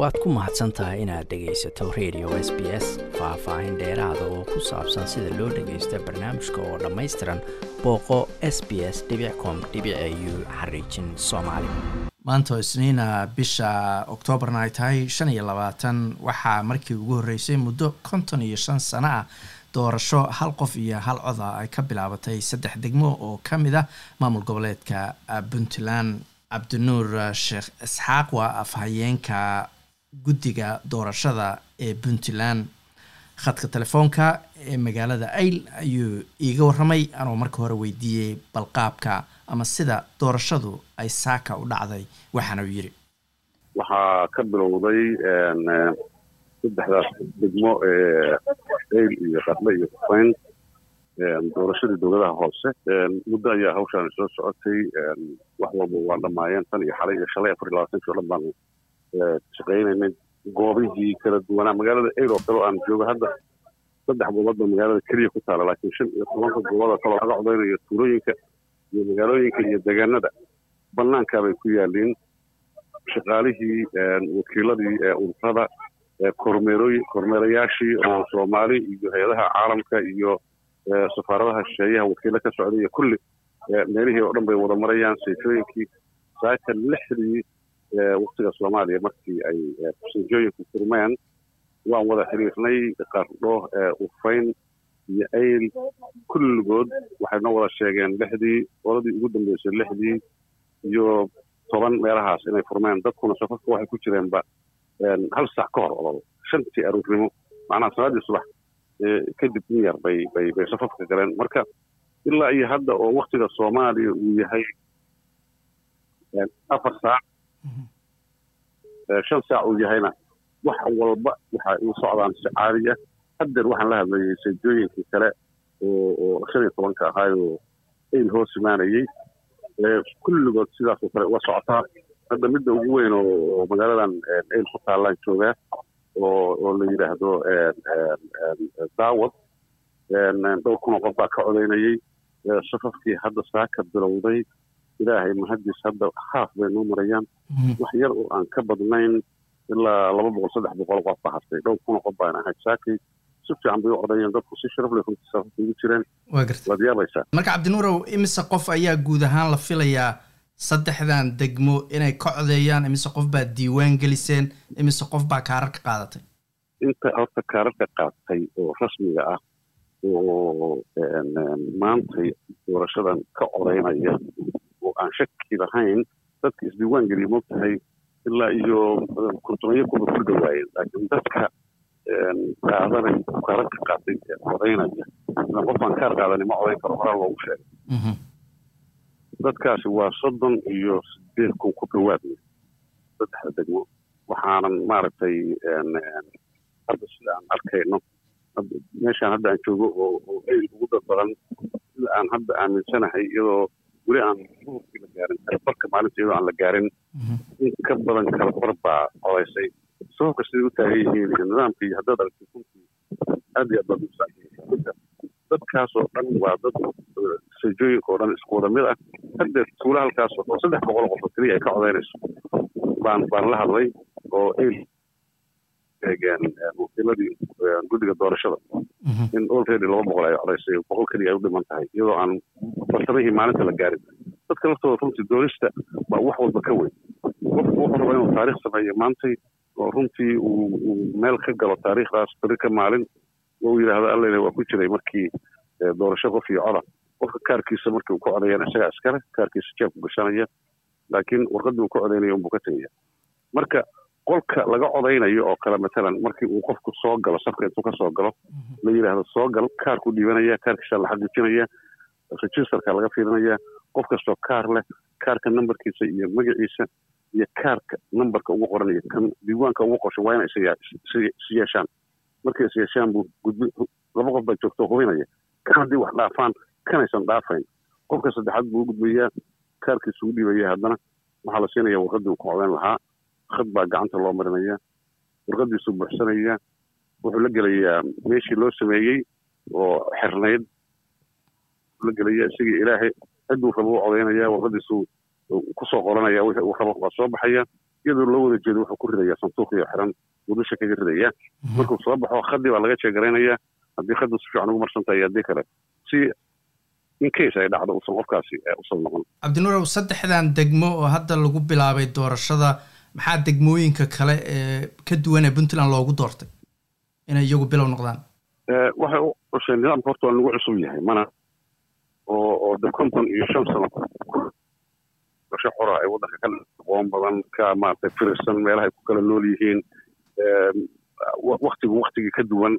waad ku mahadsan tahay inaad dhegaysato radio s b s faah-faahin dheeraada oo ku saabsan sida loo dhagaysto barnaamijka oo dhammaystiran booqo s b s com u xariijin soomaali. Maanta isniina bisha oktoobarna ay tahay shan iyo labaatan waxaa markii ugu horreysay muddo konton iyo shan sano ah doorasho hal qof iyo hal coda ay ka bilaabatay saddex degmo oo ka mid ah maamul goboleedka puntland. Cabdinuur sheekh isxaaq waa afhayeenka guddiga doorashada ee puntland. Khadka telefoonka ee magaalada ayl ayuu iiga warramay anoo marka hore weydiiyey balqaabka ama sida doorashadu ay saaka u dhacday waxaana uu yidhi. Waxaa ka bilowday saddexdaas degmo ee ayl iyo qadle iyo kufayn doorashadii dowladaha hoose. Muddo ayaa hawshaan soo socotay wax walba waa dhammaayeen tan iyo xalay iyo shalay afar iyo labaatanki o dhan baanu shaqaynaynay goobihii kala duwanaa magaalada ayl oo kale oo aan joogo hadda saddex goobood ba magaalada keliya ku taala laakiin shan iyo tobanka goobood oo kaloo laga codaynayo tuulooyinka iyo magaalooyinka iyo deegaanada banaankaabay ku yaaliin shaqaalihii wakiiladii ururada kormeerayaashii oo soomaali iyo hay'adaha caalamka iyo safaaradaha shisheeyaha wakiilo ka socday iyo kulli meelihii oo dhan bay wada marayaan sayfooyinkii saaka lixdii waktiga soomaaliya markii ay sanjooyinku furmeen waan wada xiriirnay qardho ufayn iyo ayl kulligood waxay noo wada sheegeen lixdii qoladii ugu dambeysay lixdii iyo toban meelahaas inay furmeen. Dadkuna safarka waxay ku jireenba hal saac ka hor olol shantii aruurnimo macnaha salaadii subax kadib in yar bay bay bay safafka galeen. Marka ilaa iyo hadda oo waktiga soomaaliya uu yahay afar saac shan saac uu yahayna wax walba waxa u socdaan si caadi ah haddeer waxaan la hadlayay sayjooyinkii kale oo shan iyo tobanka ahaayoo ayl hoos imaanayey kulligood sidaasoo kale uga socotaa hadda midda ugu weyn oo magaaladan ayl ku taallaan joogaa oo la yidhaahdo daawad dhowr kunoo qof baa ka codaynayey safafkii hadda saaka bilowday ilaahay mahadiis hadda haaf bay noo marayaan. Wax yar oo aan ka badnayn ilaa laba boqol saddex boqol qof ba hartay dhowr kunoo qof baan ahayd saakay si fiican bay u codayeen dadku si sharaf leh runtii safafka ugu jireen. Waad yaabaysaa. Marka cabdinuurow imise qof ayaa guud ahaan la filayaa saddexdan degmo inay ka codeeyaan? Imise qof baa diiwaan geliseen? Imise qof baa kaarar ka qaadatay? Inta horta kaararka qaatay oo rasmiga ah oo maantay doorashadan ka codaynaya oo aan shaki lahayn dadka isdiiwaan geliya moogtahay ilaa iyo kontomiyo kuba ku dhawaayeen laakiin dadka qaadanay kaararka qaatay ee codaynaya idan qofaan kaar qaadani ma codayn karo horaa loogu sheegay dadkaasi waa soddon iyo sideed kun ku dhawaad saddexda degmo waxaanan maaragtay hadda sida aan arkayno meeshaan hadda aan joogo oo oo ayl ugu dad badan sida aan hadda aaminsanahay iyadoo weli aan duhurkii la gaarin kalabarka maalinta iyadoo aan la gaarin. In ka badan kalabar baa codaysay sababka siday u taagan yihiin iyo nidaamka iyo haddaad aragtay runtii aad iyo aad baad usaaiya dadkaasoo dhan waa dad sajooyinka oo dhan isku wada mid ah. Haddeer tuula halkaasoo oo saddex boqol qof oo keliya ay ka codaynayso baan baan la hadlay oo eegeen wakiiladii guddiga doorashada. In olready laba boqol ay codaysay boqol keliya ay u dhiman tahay iyadoo aan farsamihii maalinta la gaarin. Dadka laftooda runtii doorista waa wax walba ka weyn. Qofku wuxuu rabaa inuu taariikh sameeyo maantay oo runtii uu meel ka galo taariikhdaas beri ka maalin oo uu yidhaahdo alleyna waa ku jiray markii doorasho qof iyo coda. Qofka kaarkiisa markii uu ka codayana isagaa iskale kaarkiisa jeebku gashanaya laakiin warqaddii uu ka codaynaya unbuu ka tegaya. Marka qolka laga codaynayo oo kale matalan markii uu qofku soo galo safka intuu ka soo galo la yidhaahdo soo gal kaarku dhiibanaya kaarkiisa la xaqiijinaya registerka laga fiirinaya qof kastoo kaar leh kaarka nambarkiisa iyo magaciisa iyo kaarka nambarka ugu qoranaya kan diiwaanka ugu qorshan waa inay is yeeshaan. Markay is yeeshaan buu gudbi laba qof baa joogto hubinaya kan haddii wax dhaafaan kanaysan dhaafayn. Qofka saddexaad buu u gudbayaa kaarkiisa ugu dhiibaya haddana waxaa la siinaya warqaddii uu ka codayn lahaa khad baa gacanta loo marinaya warqaddiisuu buuxsanaya wuxuu la gelayaa meeshii loo sameeyey oo xirnayd la gelaya isagii ilaahay cidduu rabo u codaynaya warqaddiisuu ku soo qoranaya wixii uu rabo waa soo baxaya iyadoo loo wada jeedo wuxuu ku ridayaa sanduuqiyo xiran wadusha kaga ridaya markuu soo baxo khadii baa laga jeegaraynaya haddii khadu si fiican ugu marsan tahay haddii kale si in case ay dhacdo usan qofkaasi usan noqon. Cabdinuurow saddexdan degmo oo hadda lagu bilaabay doorashada maxaa degmooyinka kale ee ka duwan ee puntland loogu doortay inay iyagu bilow noqdaan? Waxay u cushay nidaamka horta waa nagu cusub yahay mana oo oo de konton iyo shan sano doorasho xora ay waddanka ka aqoon badan ka maaragtay firirsan meelaha ay ku kala nool yihiin waktigu waktigii ka duwan.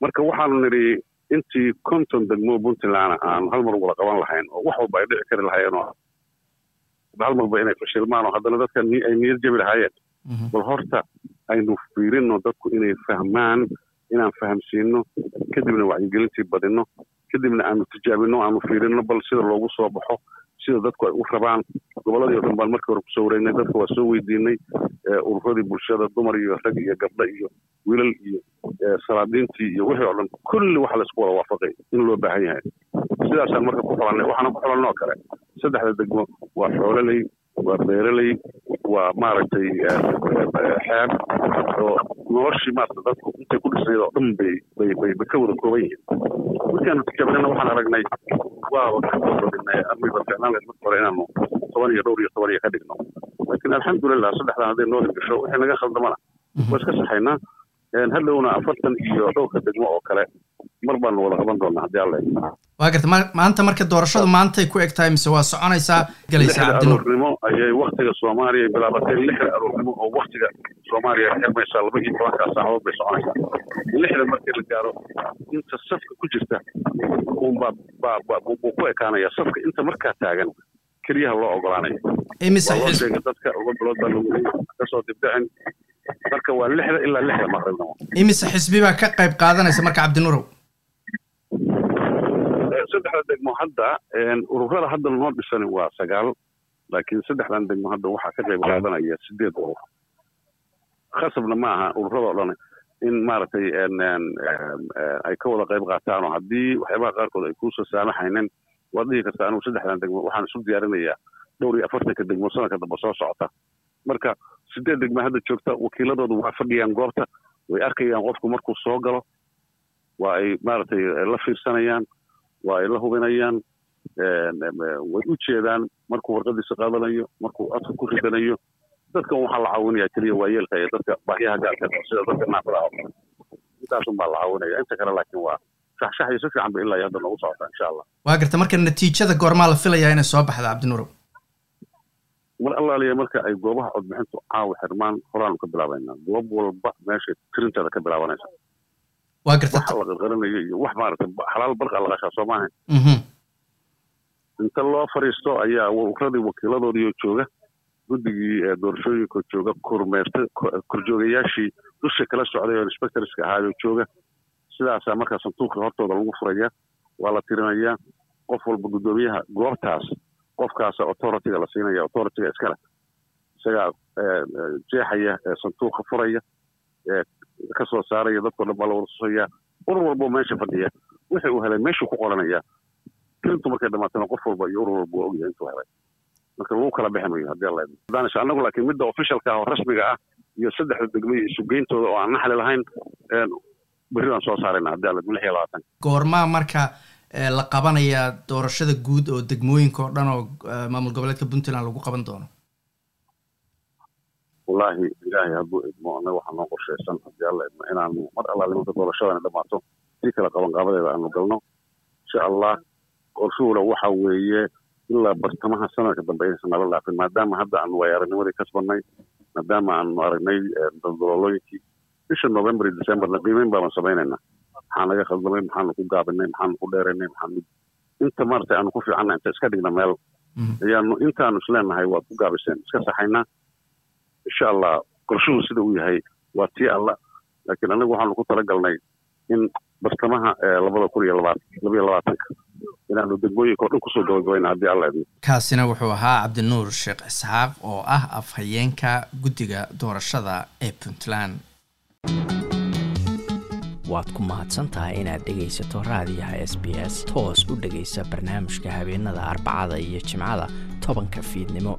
Marka waxaanu nidhi intii konton degmo puntland aan hal mar ugula qaban lahayn oo wax walba ay dhici kari lahaayeen oo hal marba inay fashilmaan oo haddana dadka ay niyad jabi lahaayeen. Bal horta aynu fiirino dadku inay fahmaan inaan fahamsiino kadibna wacyigelintii badino kadibna aanu tijaabino aanu fiirino bal sida loogu soo baxo sida dadku ay u rabaan. Gobolladii o dhan baan markii hore ku soo wareegnay dadka waa soo weydiinay ururadii bulshada dumar iyo rag iyo gabdho iyo wiilal iyo salaadiintii iyo wixii oo dhan. Kulli waxa laysku wada waafaqay in loo baahan yahay. Sidaasaan marka ku xolannay waxaana ku xolannoo kale. Saddexda degmo waa xoololey waa beeraley waa maaragtay xeeb oo noloshii maarata dadku intay ku dhisnayd oo dhan bay bay bay ka wada kooban yihiin. Markaanu tijaabinana waxaan aragnay waa kadinay armiba ficnaan lahayd marka hore inaanu toban iyo dhowr iyo toban iyo ka dhigno laakiin alxamdulilah saddexdan hadday noo hirgasho wixii naga khaldamana waa iska saxaynaa hadhowna afartan iyo dhowrka degmo oo kale mar baanu wada qaban doonaa haddii alla waa garta maanta marka doorashadu maantay ku eg tahay mise waa soconaysaa galaysaa aroornimo ayay waktiga soomaaliya bilaabatay lixda aroornimo oo waktiga soomaaliya xirmaysaa laba iyo tobankaa saacadood bay soconaysaa. Lixda markii la gaaro inta safka ku jirta unbaa baa baa buu ku ekaanaya safka inta markaa taagan keliyaha loo ogolaanayo sheegay dadka uga bilood baa lagu ka soo dibdhicin marka waa lixda ilaa lixda maqribnimo. Imise xisbi baa ka qayb qaadanaysa marka cabdinuurow saddexda degmo hadda ururada hadda noo dhisan waa sagaal laakiin saddexdan degmo hadda waxaa ka qayb qaadanaya sideed urur. Khasabna ma aha ururada o dhan in maaragtay ay ka wada qayb qaataan oo haddii waxyaabaha qaarkood ay kuusoo saamaxaynin waad dhihi kartaa anugu saddexdan degmo waxaan isu diyaarinayaa dhowr iyo afartanka degmo sanadka dambe soo socota. Marka sideed degmo hadda joogta wakiiladoodu waa fadhiyaan goobta way arkayaan qofku markuu soo galo waa ay maaragtay la fiirsanayaan waa ay la hubinayaan way u jeedaan markuu warqadiisa qaadanayo markuu codka ku ridanayo. Dadkan waxaa la caawinaya keliya waayeelka iyo dadka baahyaha gaarka sida dadka naafada oo intaasun baa la caawinaya inta kale laakiin waa shaxshax iyo si fiican ba ilaa hadda noogu socota insha allah. Waa garta marka natiijada goormaa la filayaa inay soo baxda cabdinuurow mar allaaliya marka ay goobaha codbixintu caawa xirmaan horaanu ka bilaabaynaa. Goob walba meeshay tirinteeda ka bilaabanaysa waa garta wax la qarqaranayo iyo wax maaragtay xalaal barqa la qashaa soo maaha. Inta loo fariisto ayaa urradii wakiiladoodiioo jooga guddigii doorashooyinka jooga kormeerta korjoogayaashii dusha kala socday oo inspectorska ahaayoo jooga. Sidaasaa markaa sanduuqii hortooda lagu furaya waa la tirinayaa qof walba guddoomiyaha goobtaas qofkaasa authorityga la siinaya authorityga iskale isagaa jeexaya sanduuqa furaya ka soo saaraya dadkao dhan baa la wada susaya urur walbo meesha fadhiya. Wixii uu helay meeshuu ku qoranaya tirintu markay dhamaatana qof walba iyo urur walba waa ogyahay intuu helay. Marka lagu kala bixi mayo haddii alla daanisha annagu laakiin midda officialka ah oo rasmiga ah iyo saddexda degmo iyo isugeyntooda oo aan naxli lahayn berri baan soo saarayna haddii alla lix iyo labaatan. Goormaa marka la qabanayaa doorashada guud oo degmooyinka oo dhan oo maamul goboleedka puntland lagu qaban doono wallaahi ilaahay hadduu idmo annaga waxaa noo qorshaysan haddii alla idmo inaanu mar allaale marka doorashadani dhammaato si kale qabanqaabadeeda aanu galno. Insha allah qorshuhuna waxa weeye ilaa bartamaha sanadka dambe inaysan nala dhaafin maadaama hadda aanu waayaranimadii kasbannay maadaama aanu aragnay daldaloolooyinkii bisha november iyo decemberna qiimeyn baanu samaynaynaa. Maxaa naga khaldamay maxaanu ku gaabinay maxaanu ku dheeraynay maxaanu inta maaragtay aanu ku fiicanna inta iska dhigna meel. Ayaanu intaanu isleenahay waad ku gaabiseen iska saxaynaa insha allah qorshuhu sida uu yahay waa tii alla. Laakiin anagu waxaanu ku talagalnay in bartamaha labada kun iyo labaat labaiyo labaatanka inaanu degmooyinka o dhan ku soo gabagabayna haddii alla idmo kaasina wuxuu ahaa cabdinuur sheekh isxaaq oo ah afhayeenka guddiga doorashada ee puntland. Waad ku mahadsantahay inaad dhegaysato raadiyaha s b s toos u dhegaysa barnaamijka habeenada arbacada iyo jimcada tobanka fiidnimo